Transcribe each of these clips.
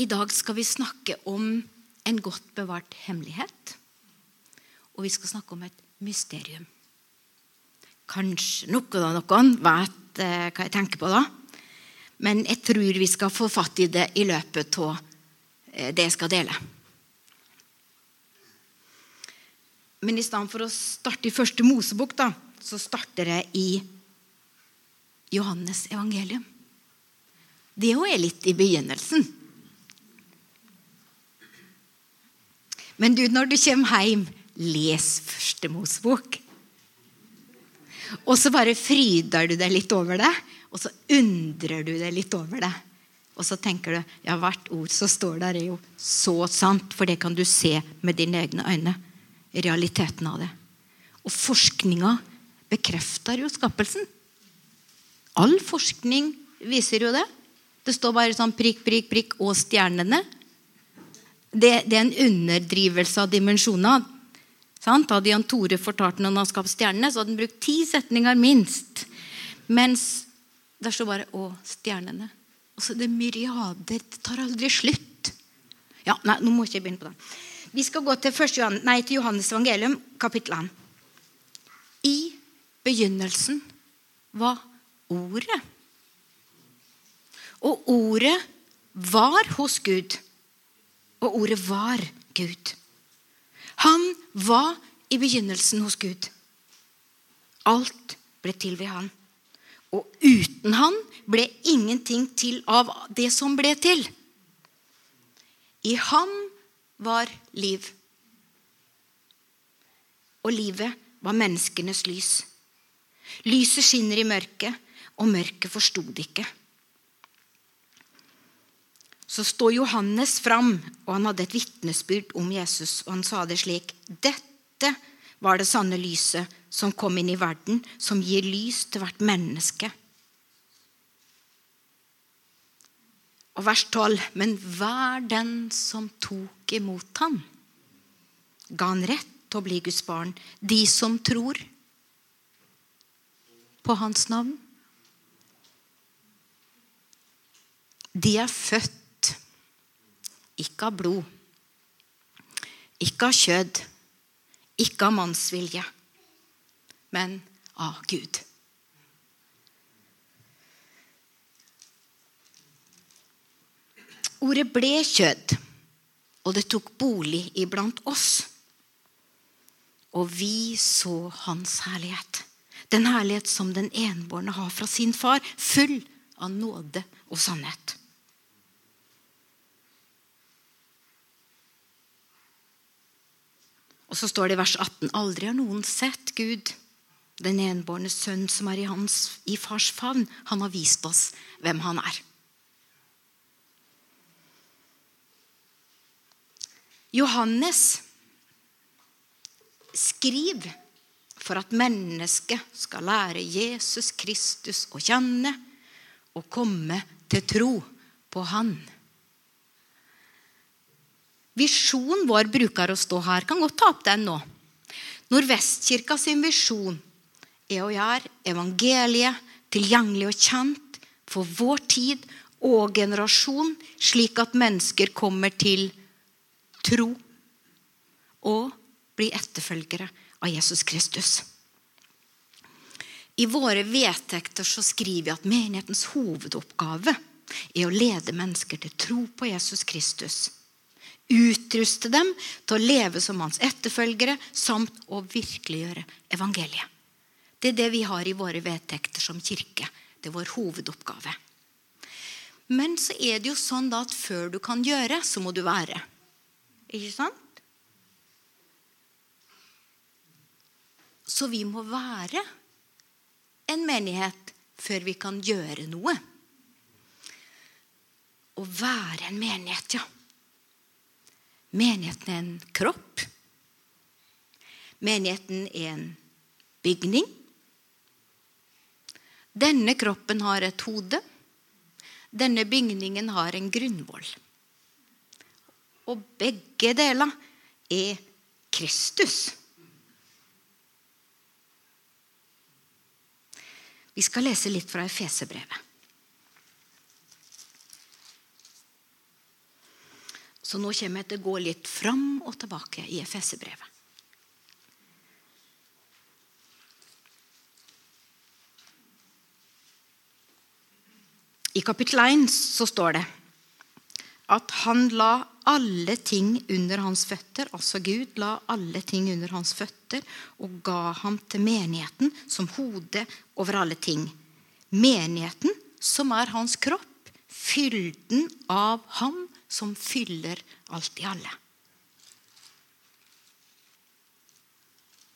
I dag skal vi snakke om en godt bevart hemmelighet. Og vi skal snakke om et mysterium. Kanskje noen av noen vet eh, hva jeg tenker på da. Men jeg tror vi skal få fatt i det i løpet av eh, det jeg skal dele. Men i stedet for å starte i første Mosebok, da, så starter jeg i Johannes evangelium. Det òg er litt i begynnelsen. Men du, når du kommer hjem, les første Mosebok. Og så bare fryder du deg litt over det, og så undrer du deg litt over det. Og så tenker du ja, hvert ord som står der, er jo så sant, for det kan du se med dine egne øyne. Realiteten av det. Og forskninga bekrefter jo skapelsen. All forskning viser jo det. Det står bare sånn prikk, prikk, prikk og stjernene. Det, det er en underdrivelse av dimensjoner. Sant? Hadde Jan Tore fortalt noen av stjernene, så hadde han brukt ti setninger minst. Mens der står bare 'Å, stjernene'. Og så er det myriader. Det tar aldri slutt. Ja, nei, nå må jeg ikke begynne på det. Vi skal gå til, Johannes, nei, til Johannes evangelium, kapittel 1. I begynnelsen var Ordet. Og Ordet var hos Gud. Og Ordet var Gud. Han var i begynnelsen hos Gud. Alt ble til ved han. Og uten han ble ingenting til av det som ble til. I ham var liv. Og livet var menneskenes lys. Lyset skinner i mørket, og mørket forsto det ikke. Så står Johannes fram, og han hadde et vitnesbyrd om Jesus. Og han sa det slik.: Dette var det sanne lyset som kom inn i verden, som gir lys til hvert menneske. Og vers 12.: Men hver den som tok imot ham, ga han rett til å bli Guds barn. De som tror på hans navn. De er født ikke av blod, ikke av kjød, ikke av mannsvilje, men av Gud. Ordet ble kjød, og det tok bolig iblant oss. Og vi så hans herlighet. Den herlighet som den enbårne har fra sin far, full av nåde og sannhet. Og så står det i vers 18.: Aldri har noen sett Gud, den enbårne sønn som er i, hans, i fars favn. Han har vist oss hvem han er. Johannes skriv for at mennesket skal lære Jesus Kristus å kjenne og komme til tro på Han. Visjonen vår bruker å stå her. Kan godt ta opp den nå. Nordvestkirka sin visjon er å gjøre evangeliet tilgjengelig og kjent for vår tid og generasjon, slik at mennesker kommer til tro og blir etterfølgere av Jesus Kristus. I våre vedtekter så skriver vi at menighetens hovedoppgave er å lede mennesker til tro på Jesus Kristus utruste dem til å leve som hans etterfølgere samt å virkeliggjøre evangeliet. Det er det vi har i våre vedtekter som kirke. Det er vår hovedoppgave. Men så er det jo sånn at før du kan gjøre, så må du være. Ikke sant? Så vi må være en menighet før vi kan gjøre noe. Å være en menighet, ja. Menigheten er en kropp. Menigheten er en bygning. Denne kroppen har et hode. Denne bygningen har en grunnvoll. Og begge deler er Kristus. Vi skal lese litt fra Efeserbrevet. Så nå kommer jeg til å gå litt fram og tilbake i Efeserbrevet. I kapittel 1 så står det at han la alle ting under hans føtter. Altså Gud la alle ting under hans føtter og ga ham til menigheten som hode over alle ting. Menigheten, som er hans kropp, fylden av ham som fyller alt i alle.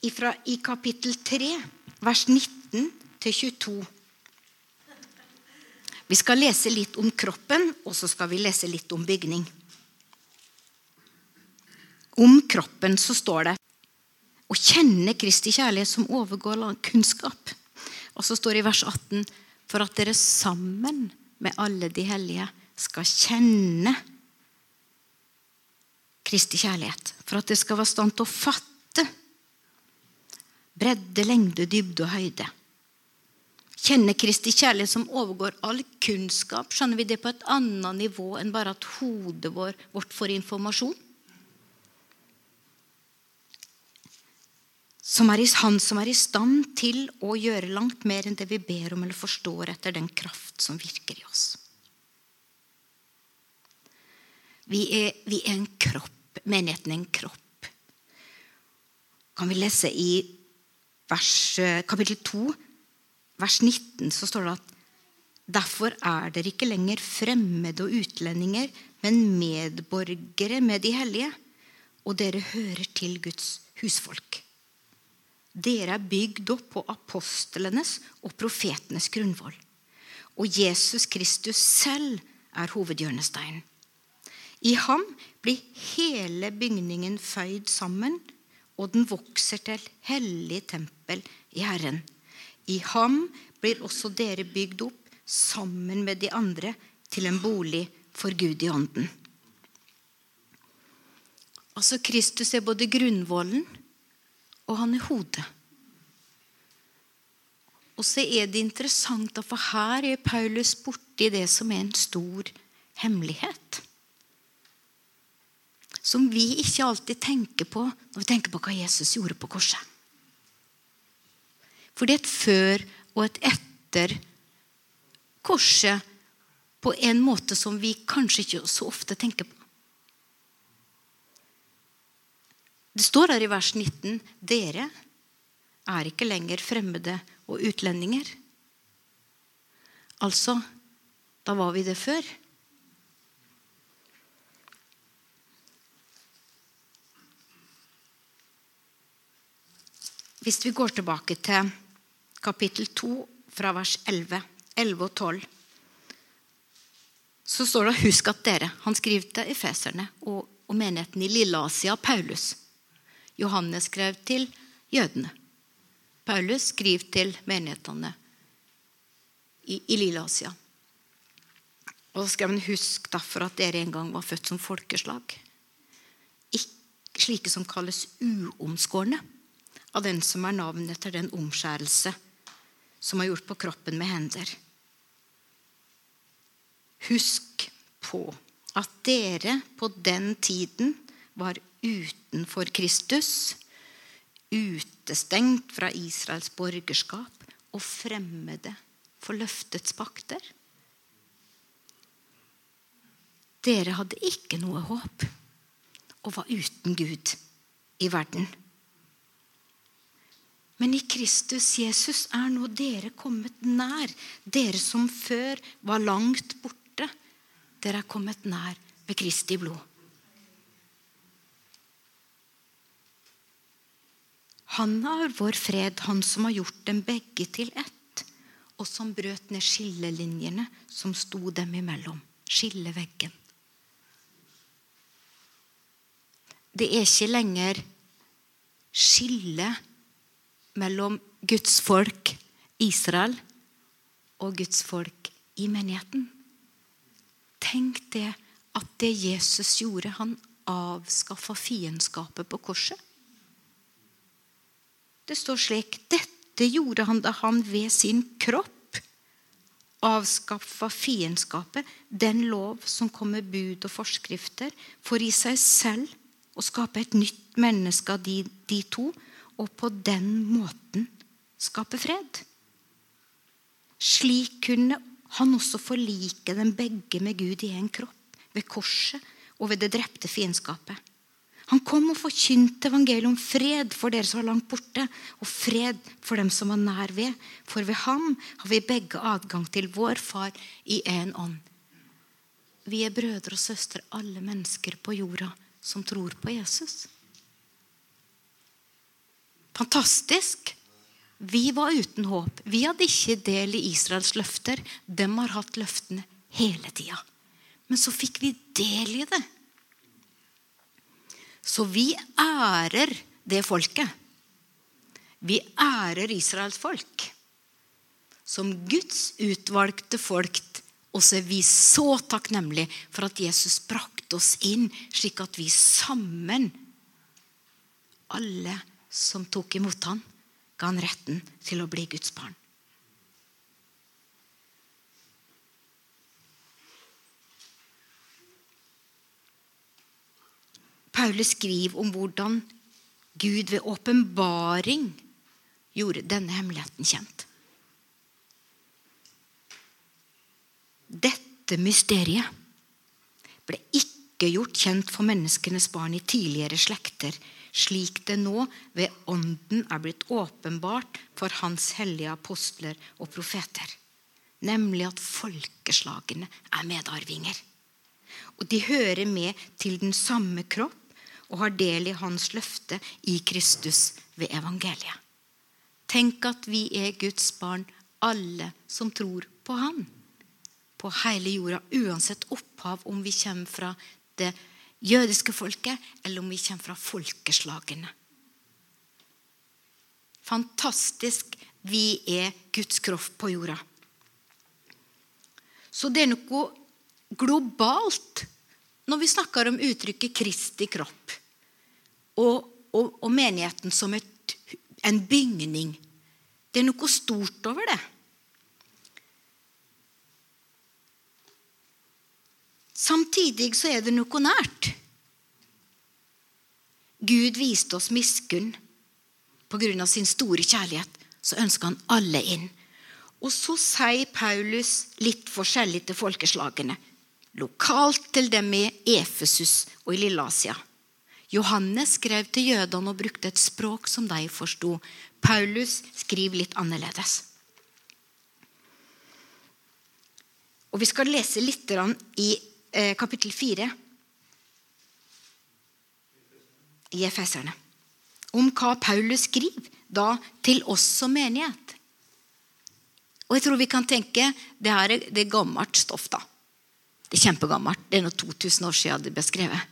I kapittel 3, vers 19 til 22 vi skal lese litt om kroppen, og så skal vi lese litt om bygning. Om kroppen så står det å kjenne Kristi kjærlighet som overgår kunnskap. Og så står det i vers 18 for at dere sammen med alle de hellige skal kjenne Kristi kjærlighet. For at det skal være stand til å fatte bredde, lengde, dybde og høyde kjenne Kristi kjærlighet som overgår all kunnskap, skjønner vi det på et annet nivå enn bare at hodet vårt får informasjon? Som er han som er i stand til å gjøre langt mer enn det vi ber om eller forstår etter den kraft som virker i oss. Vi er, vi er en kropp. Menigheten en kropp. Kan vi lese i vers, eh, kapittel 2, vers 19 så står det at Derfor er dere ikke lenger fremmede og utlendinger, men medborgere med de hellige. Og dere hører til Guds husfolk. Dere er bygd opp på apostlenes og profetenes grunnvoll. Og Jesus Kristus selv er hovedhjørnesteinen. I ham blir hele bygningen føyd sammen, og den vokser til hellig tempel i Herren. I ham blir også dere bygd opp sammen med de andre til en bolig for Gud i ånden. Altså Kristus er både grunnvollen og han er hodet. Og så er det interessant, for her er Paulus borti det som er en stor hemmelighet. Som vi ikke alltid tenker på når vi tenker på hva Jesus gjorde på korset. For det er et før og et etter korset på en måte som vi kanskje ikke så ofte tenker på. Det står her i vers 19 dere er ikke lenger fremmede og utlendinger. Altså, da var vi det før. Hvis vi går tilbake til kapittel 2, fra vers 11, 11 og 12, så står det 'Husk at dere' Han skriver til efeserne og, og menigheten i Lilleasia, Paulus. Johannes skrev til jødene. Paulus skriver til menighetene i, i Lilleasia. Og så skrev han 'Husk derfor at dere en gang var født som folkeslag'. Ikke slike som kalles uomskårne av den som er navnet etter den omskjærelse som er gjort på kroppen med hender. Husk på at dere på den tiden var utenfor Kristus, utestengt fra Israels borgerskap og fremmede for løftets pakter. Dere hadde ikke noe håp og var uten Gud i verden. Men i Kristus Jesus er nå dere kommet nær. Dere som før var langt borte. Dere er kommet nær ved Kristi blod. Han har vår fred, han som har gjort dem begge til ett, og som brøt ned skillelinjene som sto dem imellom. Skilleveggen. Det er ikke lenger skille mellom Guds folk, Israel, og Guds folk i menigheten. Tenk det at det Jesus gjorde, han avskaffa fiendskapet på korset. Det står slik Dette gjorde han da han ved sin kropp avskaffa fiendskapet, den lov som kom med bud og forskrifter, for i seg selv å skape et nytt menneske av de, de to, og på den måten skape fred. Slik kunne han også forlike dem begge med Gud i en kropp, ved korset og ved det drepte fiendskapet. Han kom og forkynte evangeliet om fred for dere som var langt borte, og fred for dem som var nær ved. For ved ham har vi begge adgang til vår Far i én ånd. Vi er brødre og søstre, alle mennesker på jorda som tror på Jesus. Fantastisk! Vi var uten håp. Vi hadde ikke del i Israels løfter. De har hatt løftene hele tida. Men så fikk vi del i det. Så vi ærer det folket. Vi ærer Israels folk som Guds utvalgte folk. Og så er vi så takknemlige for at Jesus brakte oss inn, slik at vi sammen, alle som tok imot ham, ga han retten til å bli Guds barn. Paulus skriver om hvordan Gud ved åpenbaring gjorde denne hemmeligheten kjent. Dette mysteriet ble ikke gjort kjent for menneskenes barn i tidligere slekter, slik det nå ved Ånden er blitt åpenbart for Hans hellige apostler og profeter. Nemlig at folkeslagene er medarvinger. Og de hører med til den samme kropp og har del i hans løfte i Kristus ved evangeliet. Tenk at vi er Guds barn, alle som tror på Han. På hele jorda, uansett opphav, om vi kommer fra det jødiske folket, eller om vi kommer fra folkeslagene. Fantastisk. Vi er Guds kropp på jorda. Så det er noe globalt når vi snakker om uttrykket 'Kristi kropp' og, og, og menigheten som et, en bygning. Det er noe stort over det. Samtidig så er det noe nært. Gud viste oss miskunn pga. sin store kjærlighet. Så ønsker han alle inn. Og så sier Paulus litt forskjellig til folkeslagene lokalt til dem i Efesus og i Lilleasia. Johannes skrev til jødene og brukte et språk som de forsto. Paulus skriver litt annerledes. Og Vi skal lese litt i kapittel 4 i Efeserne. Om hva Paulus skriver da til oss som menighet. Og jeg tror vi kan tenke det her er, det gammelt stoff. da. Det er kjempegammelt. Det er nå 2000 år siden det ble skrevet.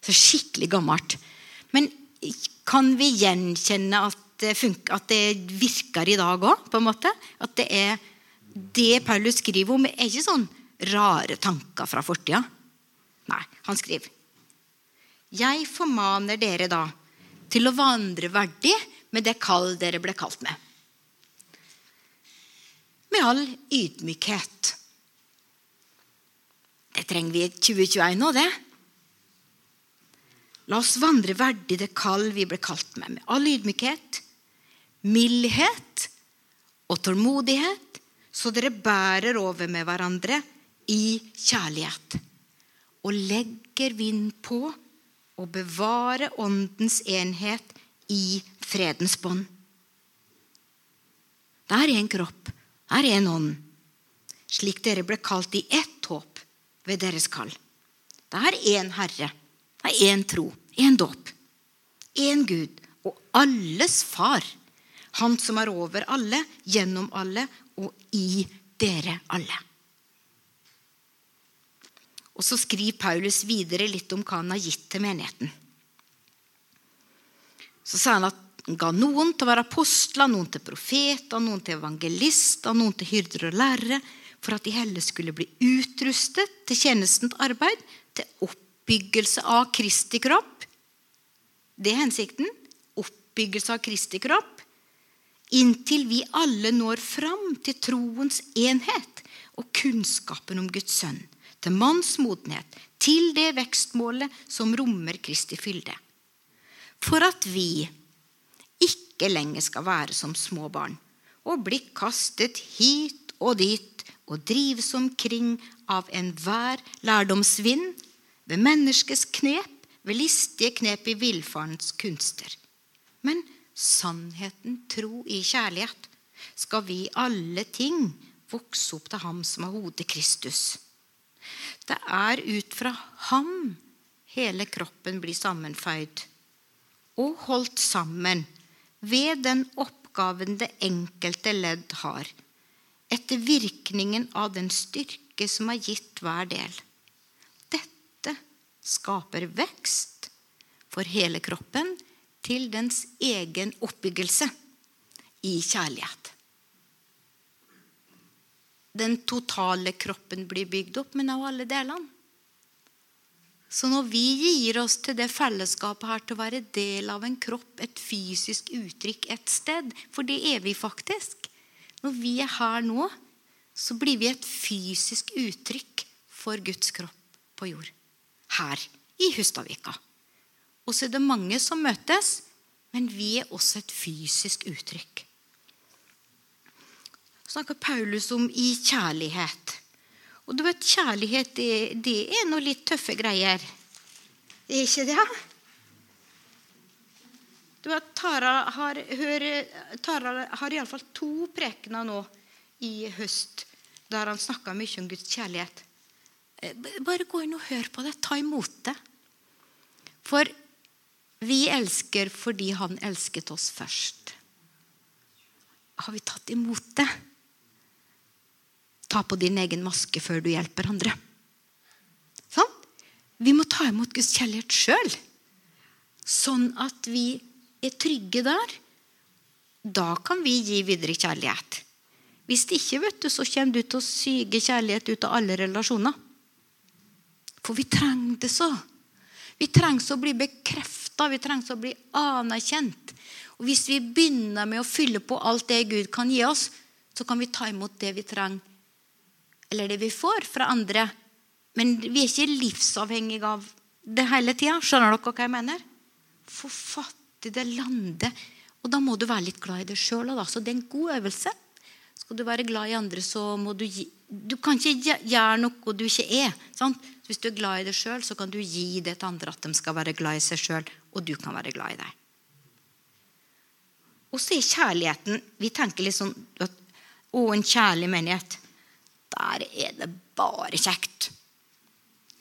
Så skikkelig gammelt. Men kan vi gjenkjenne at det, funker, at det virker i dag òg? At det er det Paulus skriver om, er ikke sånn rare tanker fra fortida. Nei, han skriver Jeg formaner dere da til å vandre verdig med det kall dere ble kalt med. Med all ydmykhet det trenger vi i 2021 nå, det. La oss vandre verdig det kall vi ble kalt med, med all ydmykhet, mildhet og tålmodighet, så dere bærer over med hverandre i kjærlighet. Og legger vind på å bevare åndens enhet i fredens bånd. Det er en kropp, det er en ånd, slik dere ble kalt i ett håp ved deres kall. Det er én Herre, det er én tro, én dåp, én Gud og alles Far. Han som er over alle, gjennom alle og i dere alle. Og Så skriver Paulus videre litt om hva han har gitt til menigheten. Så sa han at han ga noen til å være apostler, noen til profeter, noen til evangelister, noen til hyrder og lærere, for at de heller skulle bli utrustet til tjenestens arbeid, til oppbyggelse av Kristi kropp. Det er hensikten. Oppbyggelse av Kristi kropp. Inntil vi alle når fram til troens enhet og kunnskapen om Guds sønn, til manns modenhet, til det vekstmålet som rommer Kristi fylde. For at vi ikke lenger skal være som små barn og bli kastet hit og dit og drives omkring av enhver lærdomsvind, ved menneskets knep, ved listige knep i villfarens kunster. Men sannheten, tro i kjærlighet, skal vi alle ting vokse opp til ham som er hodet Kristus. Det er ut fra ham hele kroppen blir sammenføyd og holdt sammen ved den oppgaven det enkelte ledd har, etter virkningen av den styrke som er gitt hver del. Dette skaper vekst for hele kroppen til dens egen oppbyggelse i kjærlighet. Den totale kroppen blir bygd opp, men av alle delene. Så når vi gir oss til det fellesskapet her til å være del av en kropp, et fysisk uttrykk et sted, for det er vi faktisk Når vi er her nå, så blir vi et fysisk uttrykk for Guds kropp på jord. Her i Hustadvika. Og så er det mange som møtes, men vi er også et fysisk uttrykk. Snakker Paulus om i kjærlighet. Og du vet, kjærlighet det, det er noe litt tøffe greier. Det er ikke det? Du vet, Tara har, hør, Tara har iallfall to prekener nå i høst der han snakka mye om Guds kjærlighet. Eh, bare gå inn og hør på det. Ta imot det. For vi elsker fordi han elsket oss først. Har vi tatt imot det? Ta på din egen maske før du hjelper andre. Sånn? Vi må ta imot Guds kjærlighet sjøl, sånn at vi er trygge der. Da kan vi gi videre kjærlighet. Hvis det ikke, vet du, så kommer du til å syge kjærlighet ut av alle relasjoner. For vi trenger det så. Vi trenger å bli bekrefta, vi trenger å bli anerkjent. Og Hvis vi begynner med å fylle på alt det Gud kan gi oss, så kan vi ta imot det vi trenger eller det vi får fra andre. Men vi er ikke livsavhengige av det hele tida. Skjønner dere hva jeg mener? For fattig det landet. Og da må du være litt glad i deg sjøl. Så det er en god øvelse. Skal du være glad i andre, så må du gi Du kan ikke gjøre noe du ikke er. Sant? Hvis du er glad i deg sjøl, så kan du gi det til andre at de skal være glad i seg sjøl, og du kan være glad i deg. Og så er kjærligheten Vi tenker litt sånn at, Å, en kjærlig menighet. Der er det bare kjekt.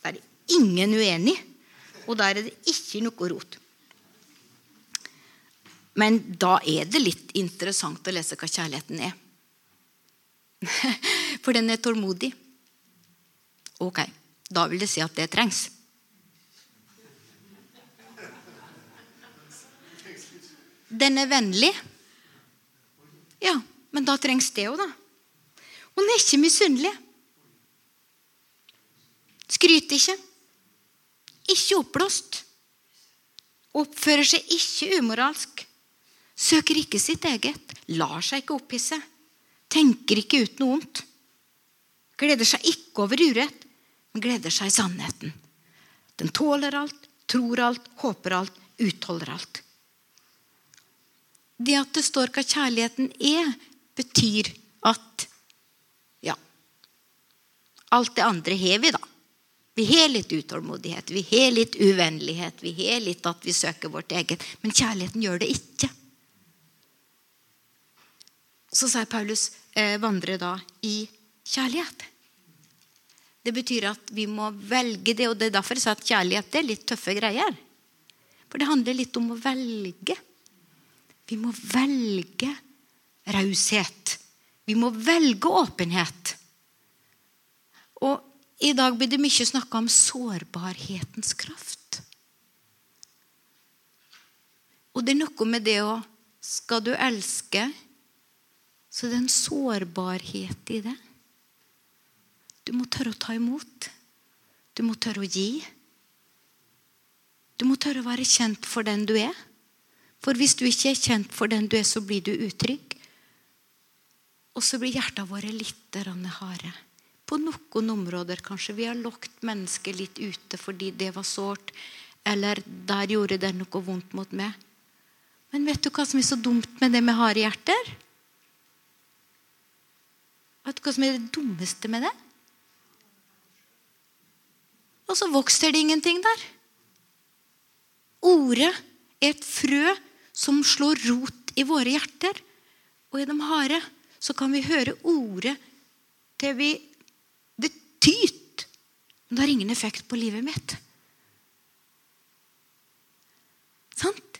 Der er ingen uenig, og der er det ikke noe rot. Men da er det litt interessant å lese hva kjærligheten er. For den er tålmodig. Ok, da vil det si at det trengs. Den er vennlig. Ja, men da trengs det òg, da. Hun er ikke misunnelig. Skryter ikke. Ikke oppblåst. Oppfører seg ikke umoralsk. Søker ikke sitt eget. Lar seg ikke opphisse. Tenker ikke ut noe vondt. Gleder seg ikke over urett, men gleder seg i sannheten. Den tåler alt, tror alt, håper alt, utholder alt. Det at det står hva kjærligheten er, betyr at Alt det andre har vi, da. Vi har litt utålmodighet, vi har litt uvennlighet, vi har litt at vi søker vårt eget. Men kjærligheten gjør det ikke. Så sier Paulus eh, vandre da i kjærlighet. Det betyr at vi må velge det, og det er derfor jeg sa at kjærlighet er litt tøffe greier. For det handler litt om å velge. Vi må velge raushet. Vi må velge åpenhet. Og i dag blir det mye snakka om sårbarhetens kraft. Og det er noe med det å Skal du elske, så det er en sårbarhet i det. Du må tørre å ta imot. Du må tørre å gi. Du må tørre å være kjent for den du er. For hvis du ikke er kjent for den du er, så blir du utrygg. Og så blir hjertene våre litt harde. På noen områder kanskje vi har lukket mennesket litt ute fordi det var sårt, eller der gjorde det noe vondt mot meg. Men vet du hva som er så dumt med det med harde hjerter? Vet du hva som er det dummeste med det? Og så vokser det ingenting der. Ordet er et frø som slår rot i våre hjerter. Og i de harde så kan vi høre ordet til vi Tyter. Men det har ingen effekt på livet mitt. Sant?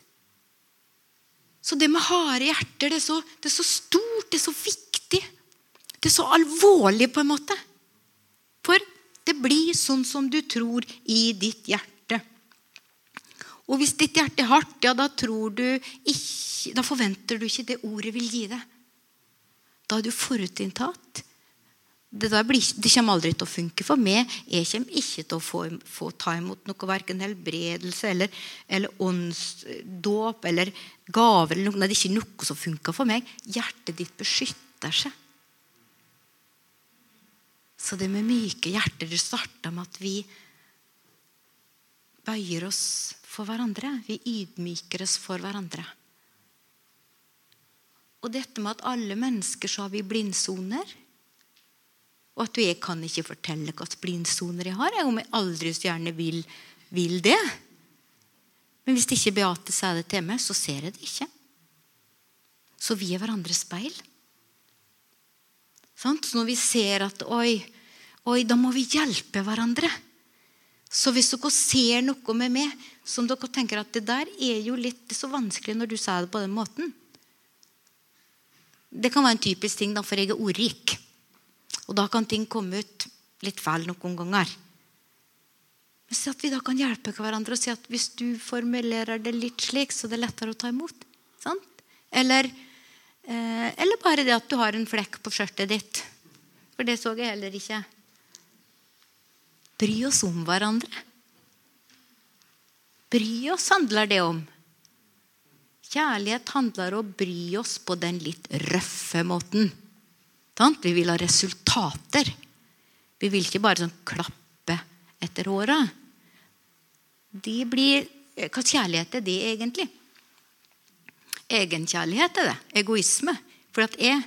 Så det med harde hjerter, det er, så, det er så stort, det er så viktig. Det er så alvorlig, på en måte. For det blir sånn som du tror i ditt hjerte. Og hvis ditt hjerte er hardt, ja, da, tror du ikke, da forventer du ikke det ordet vil gi deg. Da er du forutinntatt. Det, blir, det, kommer aldri til å funke for meg. Jeg kommer ikke til å få, få ta imot noe, verken helbredelse eller, eller åndsdåp eller gaver. Eller noe. Det er ikke noe som funker for meg. Hjertet ditt beskytter seg. Så det med myke hjerter det starta med at vi bøyer oss for hverandre. Vi ydmyker oss for hverandre. Og dette med at alle mennesker så har vi blindsoner. Og at jeg kan ikke fortelle hvilke blindsoner jeg har, om jeg aldri så gjerne vil, vil det. Men hvis ikke Beate sier det til meg, så ser jeg det ikke. Så vi er hverandres speil. Så når vi ser at oi, oi, da må vi hjelpe hverandre. Så hvis dere ser noe med meg som dere tenker at det der er jo litt så vanskelig når du sier det på den måten Det kan være en typisk ting, da, for jeg er ordrik. Og da kan ting komme ut litt feil noen ganger. Men så at vi da kan hjelpe hverandre og si at hvis du formulerer det litt slik, så det er lettere å ta imot. Sant? Eller, eh, eller bare det at du har en flekk på skjørtet ditt. For det så jeg heller ikke. Bry oss om hverandre. Bry oss handler det om. Kjærlighet handler om å bry oss på den litt røffe måten. Vi vil ha resultater. Vi vil ikke bare sånn klappe etter håra. De blir, hva kjærlighet er det egentlig? Egenkjærlighet er det. Egoisme. For at jeg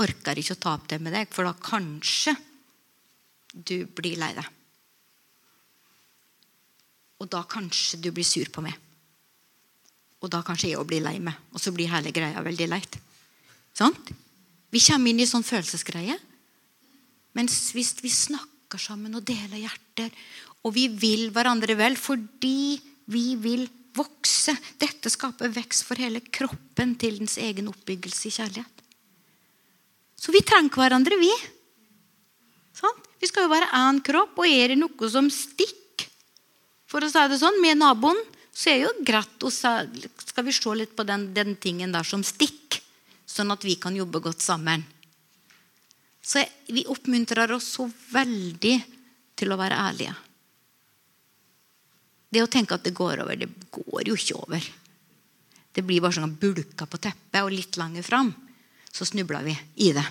orker ikke å ta opp det med deg, for da kanskje du blir lei deg. Og da kanskje du blir sur på meg. Og da kanskje jeg òg blir lei meg. Og så blir hele greia veldig leit. Sant? Vi kommer inn i sånn følelsesgreie. Mens hvis vi snakker sammen og deler hjerter, og vi vil hverandre vel fordi vi vil vokse Dette skaper vekst for hele kroppen til dens egen oppbyggelse i kjærlighet. Så vi trenger hverandre, vi. Sånn? Vi skal jo være én kropp, og er det noe som stikker, for å si det sånn, med naboen, så er det jo greit å Skal vi se litt på den, den tingen der som stikker? Sånn at vi kan jobbe godt sammen. Så vi oppmuntrer oss så veldig til å være ærlige. Det å tenke at det går over, det går jo ikke over. Det blir bare sånn bulka på teppet, og litt lenger fram så snubler vi i det.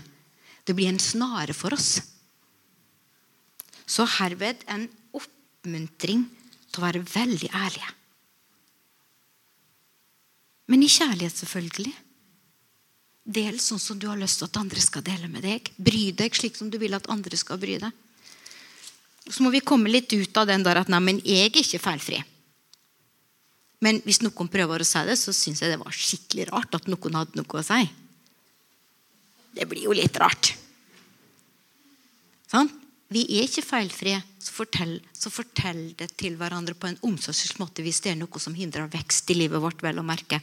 Det blir en snare for oss. Så herved en oppmuntring til å være veldig ærlige. Men i kjærlighet, selvfølgelig. Del sånn som du har lyst til at andre skal dele med deg. Bry deg slik som du vil at andre skal bry deg. Så må vi komme litt ut av den der at nei, men jeg er ikke feilfri. Men hvis noen prøver å si det, så syns jeg det var skikkelig rart at noen hadde noe å si. Det blir jo litt rart. Sånn? Vi er ikke feilfrie, så fortell, så fortell det til hverandre på en omsorgsfull måte hvis det er noe som hindrer vekst i livet vårt. vel å merke.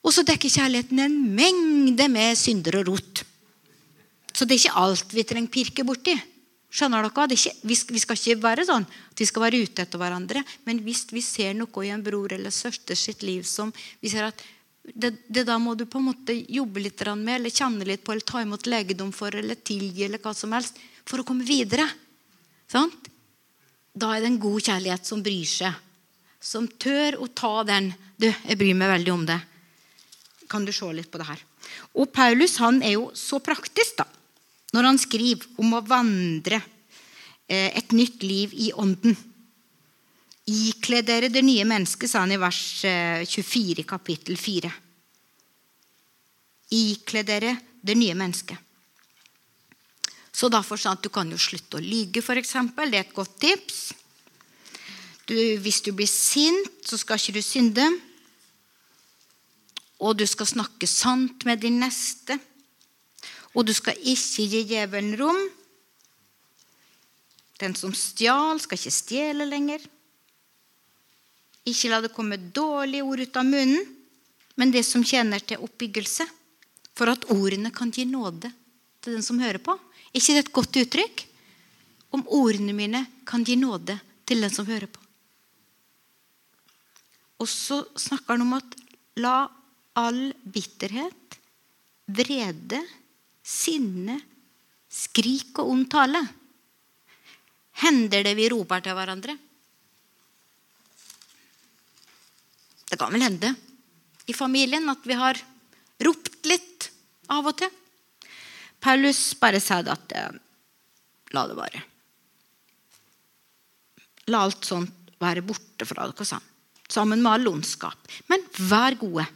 Og så dekker kjærligheten en mengde med synder og rot. Så det er ikke alt vi trenger pirke borti. Skjønner dere? Ikke, vi, skal ikke være sånn at vi skal være ute etter hverandre. Men hvis vi ser noe i en bror eller søster sitt liv som vi ser at det, det da må du på en måte jobbe litt med, eller kjenne litt på, eller ta imot legedom for, eller tilgi, eller hva som helst, for å komme videre. Sant? Da er det en god kjærlighet som bryr seg. Som tør å ta den. Du, jeg bryr meg veldig om det kan du se litt på det her. Og Paulus han er jo så praktisk, da. når han skriver om å vandre eh, et nytt liv i ånden. Ikle dere det nye mennesket, sa han i vers 24 eh, kapittel 4. Ikle dere det nye mennesket. Så derfor sa han at du kan jo slutte å lyge, f.eks. Det er et godt tips. Du, hvis du blir sint, så skal ikke du synde. Og du skal snakke sant med din neste. Og du skal ikke gi djevelen rom. Den som stjal, skal ikke stjele lenger. Ikke la det komme dårlige ord ut av munnen, men det som tjener til oppbyggelse, for at ordene kan gi nåde til den som hører på. Ikke det et godt uttrykk? Om ordene mine kan gi nåde til den som hører på. Og så snakker han om at la all bitterhet, vrede, sinne, skrik og ond tale. Hender det vi roper til hverandre? Det kan vel hende i familien at vi har ropt litt av og til. Paulus bare sa at eh, La det være. La alt sånt være borte fra dere, sa han. Sammen med all ondskap. Men vær gode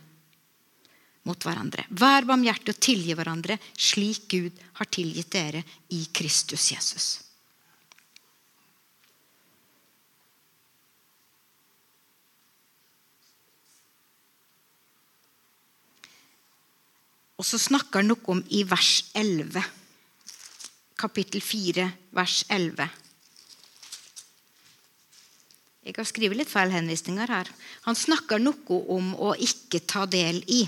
mot hverandre. Vær barmhjertig og tilgi hverandre slik Gud har tilgitt dere i Kristus Jesus. Og så snakker han noe om i vers 11. Kapittel 4, vers 11. Jeg har skrevet litt feil henvisninger her. Han snakker noe om å ikke ta del i.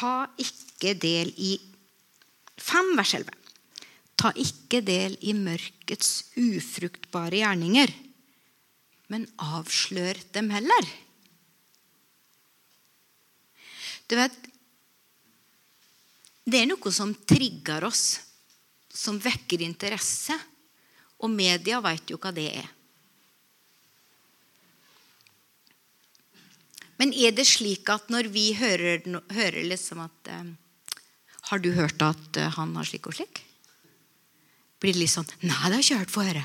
Ta ikke del i Fem vers 11. Ta ikke del i mørkets ufruktbare gjerninger, men avslør dem heller. Du vet, Det er noe som trigger oss, som vekker interesse. Og media veit jo hva det er. Men er det slik at når vi hører, hører liksom at eh, Har du hørt at eh, han har slik og slik? Blir det litt sånn Nei, det har jeg ikke hørt. Få høre.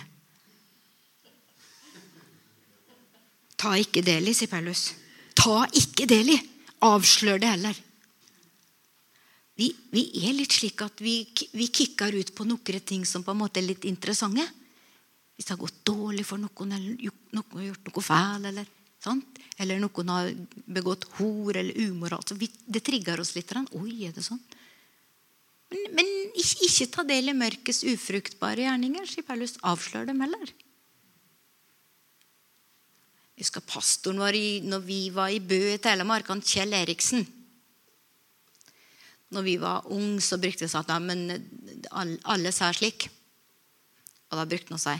Ta ikke del i, sier Paulus. Ta ikke del i. Avslør det heller. Vi, vi, er litt slik at vi, vi kikker ut på noen ting som på en måte er litt interessante. Hvis det har gått dårlig for noen, eller noen har gjort noe feil, eller, sant? eller noen har begått hor eller umoral så vi, Det trigger oss litt. Oi, er det sånn? Men, men ikke, ikke, ta del i mørkets ufruktbare gjerninger, sier Paulus. Avslør dem heller. Jeg husker pastoren vår når vi var i Bø i Telemark, han Kjell Eriksen. Når vi var unge, så brukte vi at men alle sa slik. Og da brukte han å si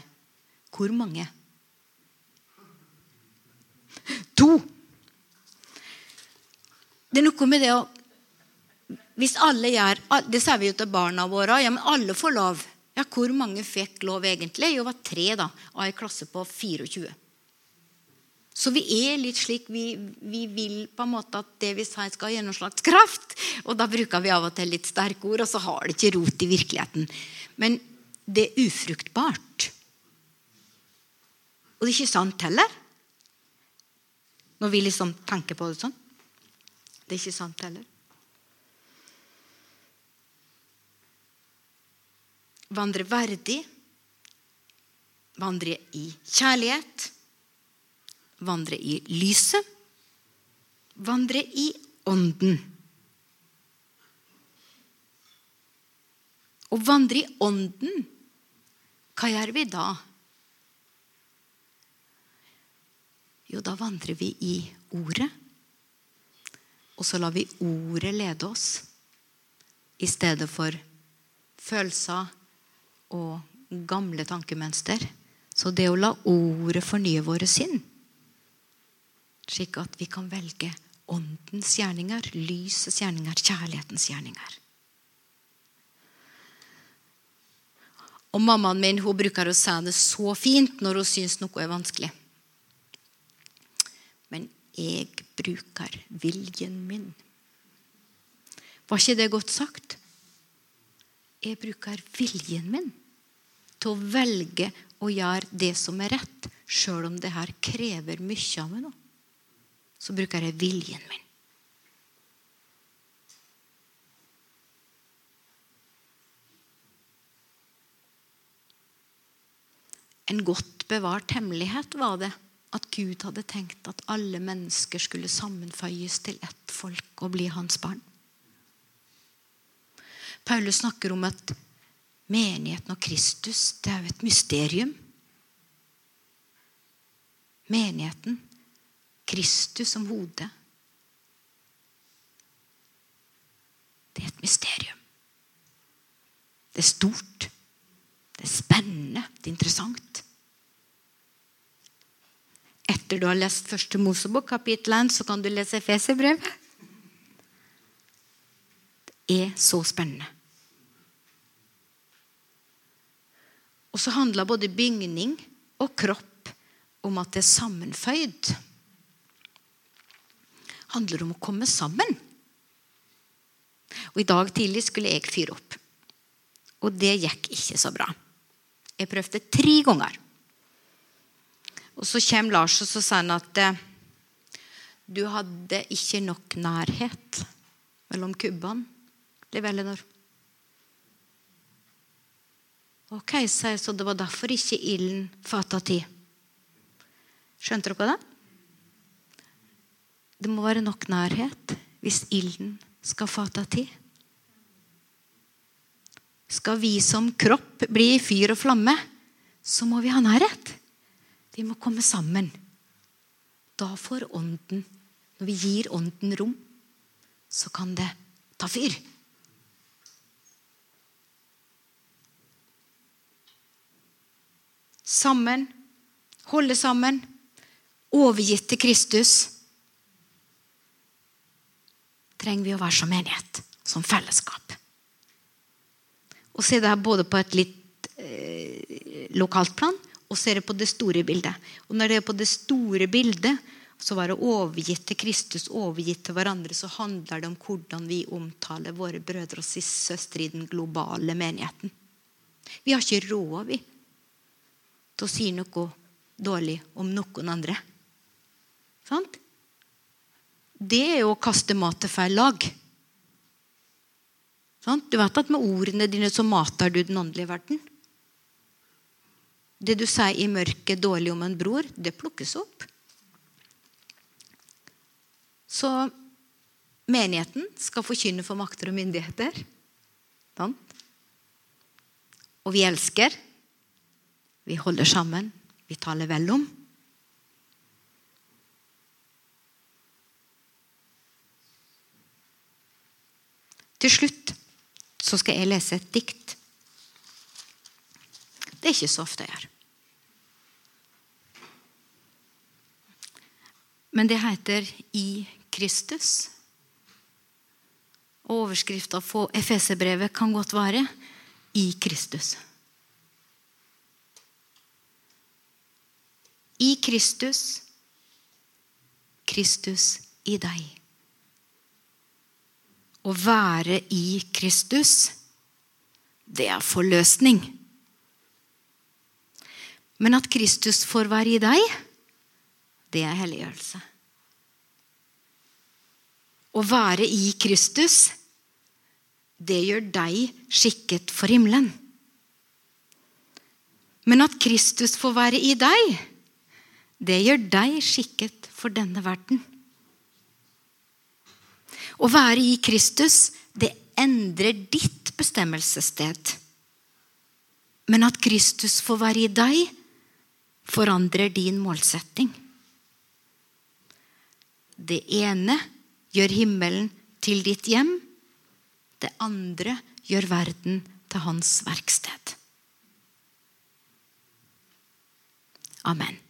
Hvor mange? To. Det er noe med det å Hvis alle gjør Det sier vi jo til barna våre. Ja, men alle får lov. Ja, Hvor mange fikk lov egentlig? Jo, var tre da, av ei klasse på 24. Så vi er litt slik vi, vi, vil på en måte at det vi sier, skal ha gjennomslagskraft. Og da bruker vi av og til litt sterke ord, og så har det ikke rot i virkeligheten. Men det er ufruktbart. Og det er ikke sant heller. Når vi liksom tenker på det sånn. Det er ikke sant heller. Vandre verdig. Vandre i kjærlighet vandre i lyset, vandre i ånden. Å vandre i ånden, hva gjør vi da? Jo, da vandrer vi i ordet. Og så lar vi ordet lede oss i stedet for følelser og gamle tankemønster. Så det å la ordet fornye våre sinn slik at vi kan velge åndens gjerninger, lysets gjerninger, kjærlighetens gjerninger. Og Mammaen min hun bruker å si det så fint når hun syns noe er vanskelig. Jeg bruker viljen min. Var ikke det godt sagt? Jeg bruker viljen min til å velge å gjøre det som er rett, sjøl om det her krever mye av meg nå. Så bruker jeg viljen min. En godt bevart hemmelighet var det at Gud hadde tenkt at alle mennesker skulle sammenføyes til ett folk og bli hans barn. Paulus snakker om at menigheten og Kristus det er jo et mysterium. Menigheten, Kristus som hode. Det er et mysterium. Det er stort. Det er spennende. Det er interessant. Etter du har lest første Mosebok, kapittel 1, så kan du lese Efeserbrevet. Det er så spennende. Og så handler både bygning og kropp om at det er sammenføyd. Det handler om å komme sammen. Og I dag tidlig skulle jeg fyre opp. Og det gikk ikke så bra. Jeg prøvde tre ganger. Og så kommer Lars og så sier han at eh, du hadde ikke nok nærhet mellom kubbene. Liv Elinor. Ok, sa jeg, så det var derfor ikke ilden fata tid. Skjønte dere det? Det må være nok nærhet hvis ilden skal fata tid. Skal vi som kropp bli i fyr og flamme, så må vi ha nærhet. Vi må komme sammen. Da får ånden Når vi gir ånden rom, så kan det ta fyr. Sammen. Holde sammen. Overgitt til Kristus. Trenger vi å være som menighet, som fellesskap. Og se det her både på et litt eh, lokalt plan og ser på det store bildet. Og når det er på det store bildet, så var det overgitt til Kristus, overgitt til hverandre, så handler det om hvordan vi omtaler våre brødre og søstre i den globale menigheten. Vi har ikke råd vi, til å si noe dårlig om noen andre. Sant? Det er jo å kaste mat til feil lag. Sant? Du vet at med ordene dine så mater du den åndelige verden. Det du sier i mørket dårlig om en bror, det plukkes opp. Så menigheten skal forkynne for makter og myndigheter. Og vi elsker. Vi holder sammen. Vi taler vel om. Til slutt så skal jeg lese et dikt. Det er ikke så ofte jeg gjør. Men det heter 'I Kristus'. Og overskrifta på Efeserbrevet kan godt være 'I Kristus'. I Kristus, Kristus i deg. Å være i Kristus, det er forløsning. Men at Kristus får være i deg, det er helliggjørelse. Å være i Kristus, det gjør deg skikket for himmelen. Men at Kristus får være i deg, det gjør deg skikket for denne verden. Å være i Kristus, det endrer ditt bestemmelsessted. Men at Kristus får være i deg, forandrer din målsetting. Det ene gjør himmelen til ditt hjem. Det andre gjør verden til hans verksted. Amen.